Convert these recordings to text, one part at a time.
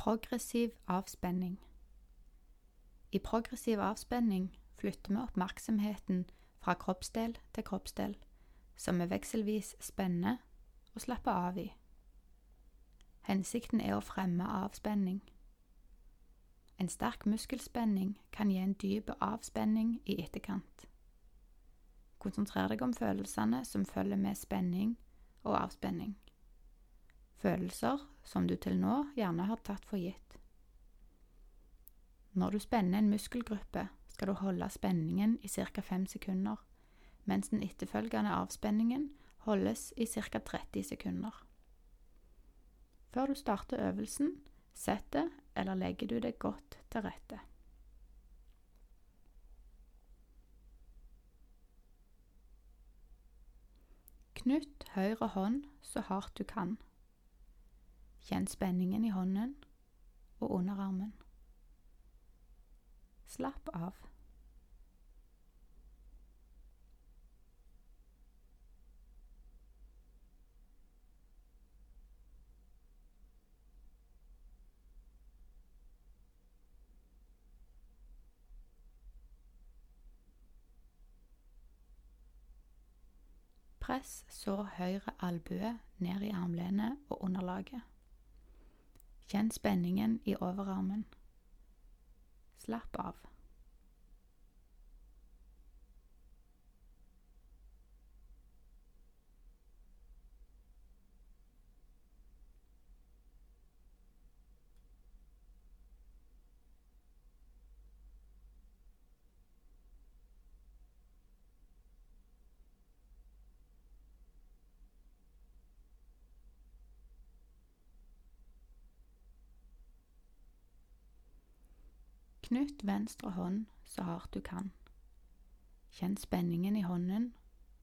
Progressiv avspenning. I progressiv avspenning flytter vi oppmerksomheten fra kroppsdel til kroppsdel, som vi vekselvis spenner og slapper av i. Hensikten er å fremme avspenning. En sterk muskelspenning kan gi en dyp avspenning i etterkant. Konsentrer deg om følelsene som følger med spenning og avspenning. Følelser som du til nå gjerne har tatt for gitt. Når du spenner en muskelgruppe, skal du holde spenningen i ca. 5 sekunder, mens den etterfølgende avspenningen holdes i ca. 30 sekunder. Før du starter øvelsen, setter eller legger du deg godt til rette. Knytt høyre hånd så hardt du kan. Kjenn spenningen i hånden og underarmen. Slapp av. Press så høyre albue ned i armlenet og underlaget. Kjenn spenningen i overarmen. Slapp av. Knytt venstre hånd så hardt du kan. Kjenn spenningen i hånden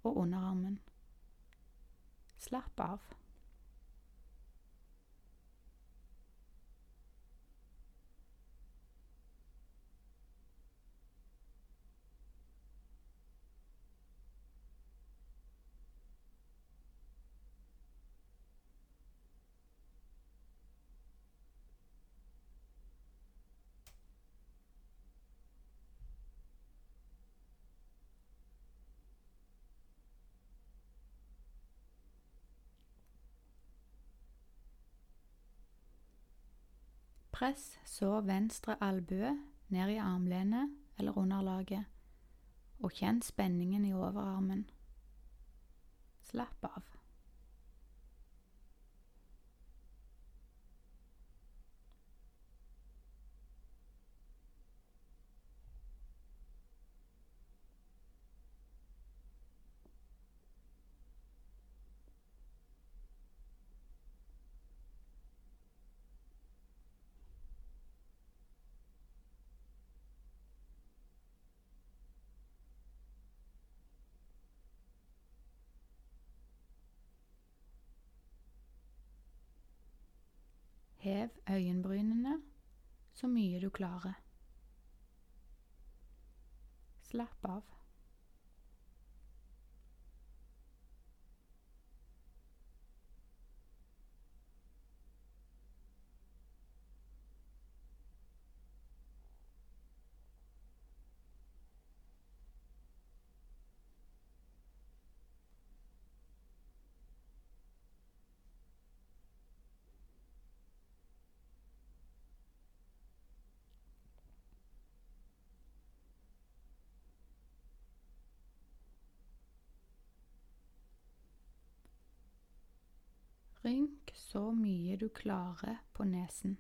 og underarmen. Slapp av. Press så venstre albue ned i armlenet eller underlaget, og kjenn spenningen i overarmen. Slapp av. Hev øyenbrynene så mye du klarer. Slapp av. Rynk så mye du klarer på nesen.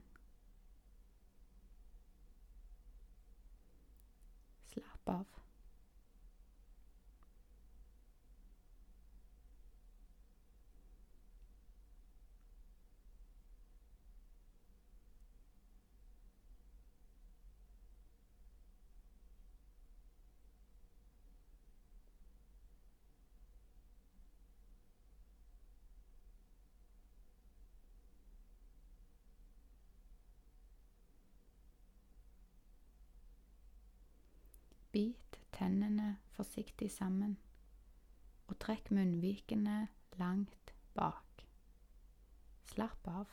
Slapp av. Bit tennene forsiktig sammen, og trekk munnvikene langt bak. Slapp av.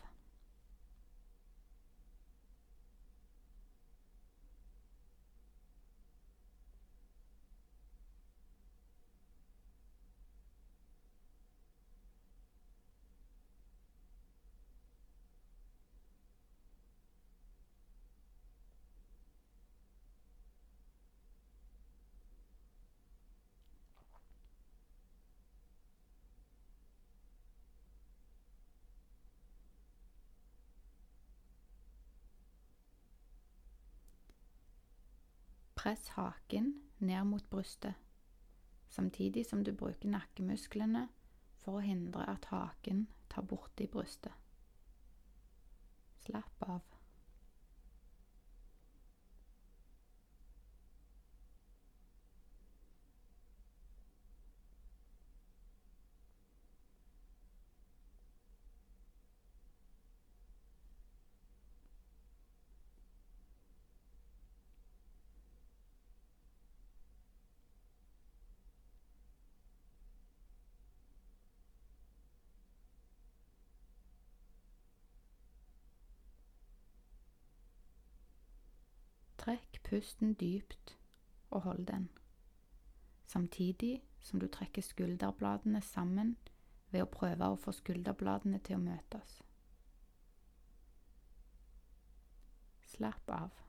Press haken ned mot brystet, samtidig som du bruker nakkemusklene for å hindre at haken tar borti brystet. Slapp av. Trekk pusten dypt og hold den, samtidig som du trekker skulderbladene sammen ved å prøve å få skulderbladene til å møtes. Slapp av.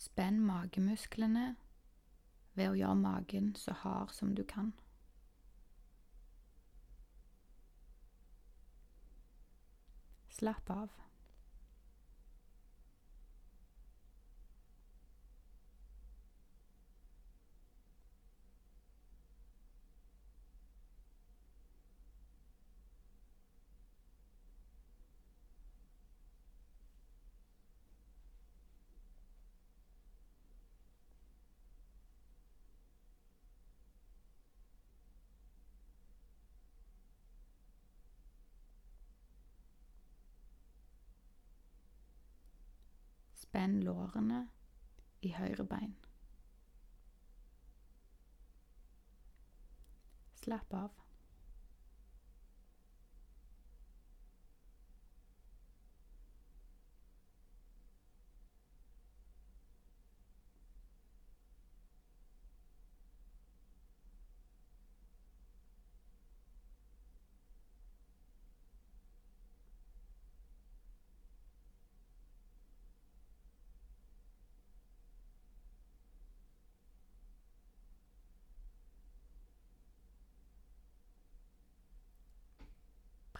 Spenn magemusklene ved å gjøre magen så hard som du kan. Slapp av. Spenn lårene i høyre bein. Slapp av.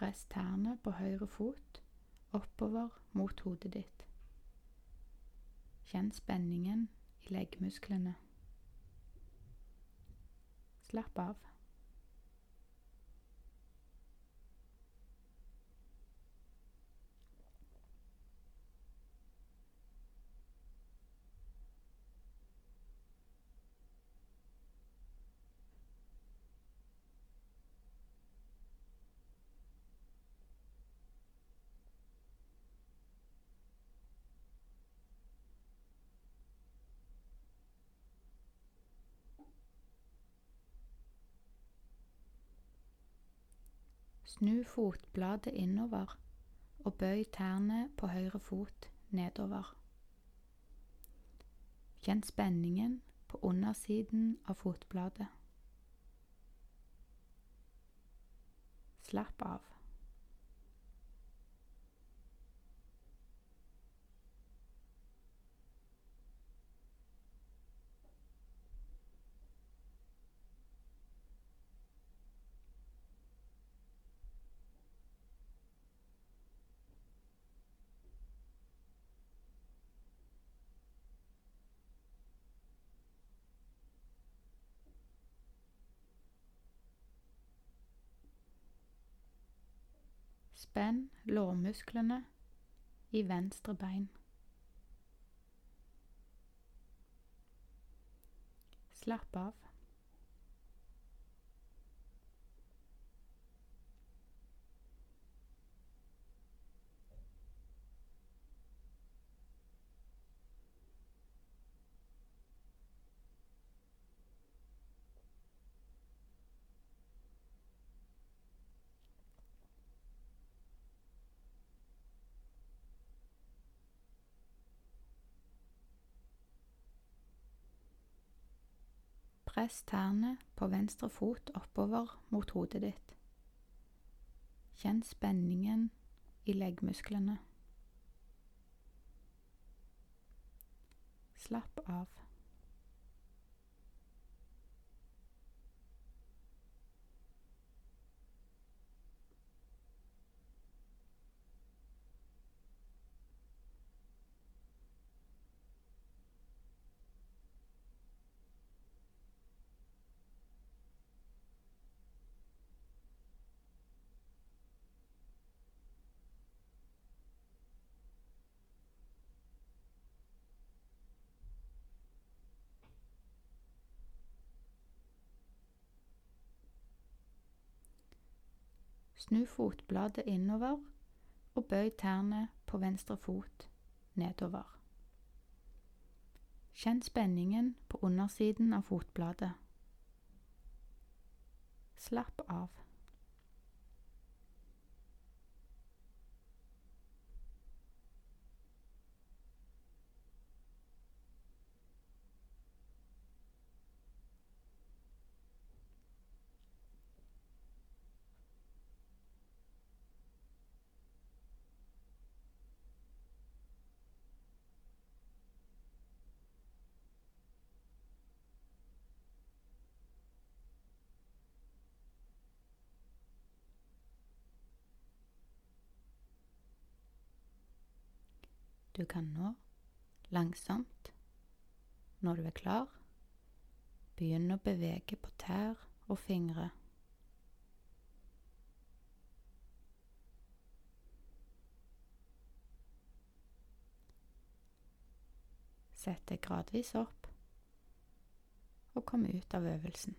Press tærne på høyre fot oppover mot hodet ditt. Kjenn spenningen i leggmusklene. Slapp av. Snu fotbladet innover og bøy tærne på høyre fot nedover. Kjenn spenningen på undersiden av fotbladet. Slapp av. Spenn lårmusklene i venstre bein. Slapp av. Press tærne på venstre fot oppover mot hodet ditt. Kjenn spenningen i leggmusklene. Slapp av. Snu fotbladet innover og bøy tærne på venstre fot nedover. Kjenn spenningen på undersiden av fotbladet. Slapp av. Du kan nå, langsomt, når du er klar, begynne å bevege på tær og fingre. Sett deg gradvis opp og kom ut av øvelsen.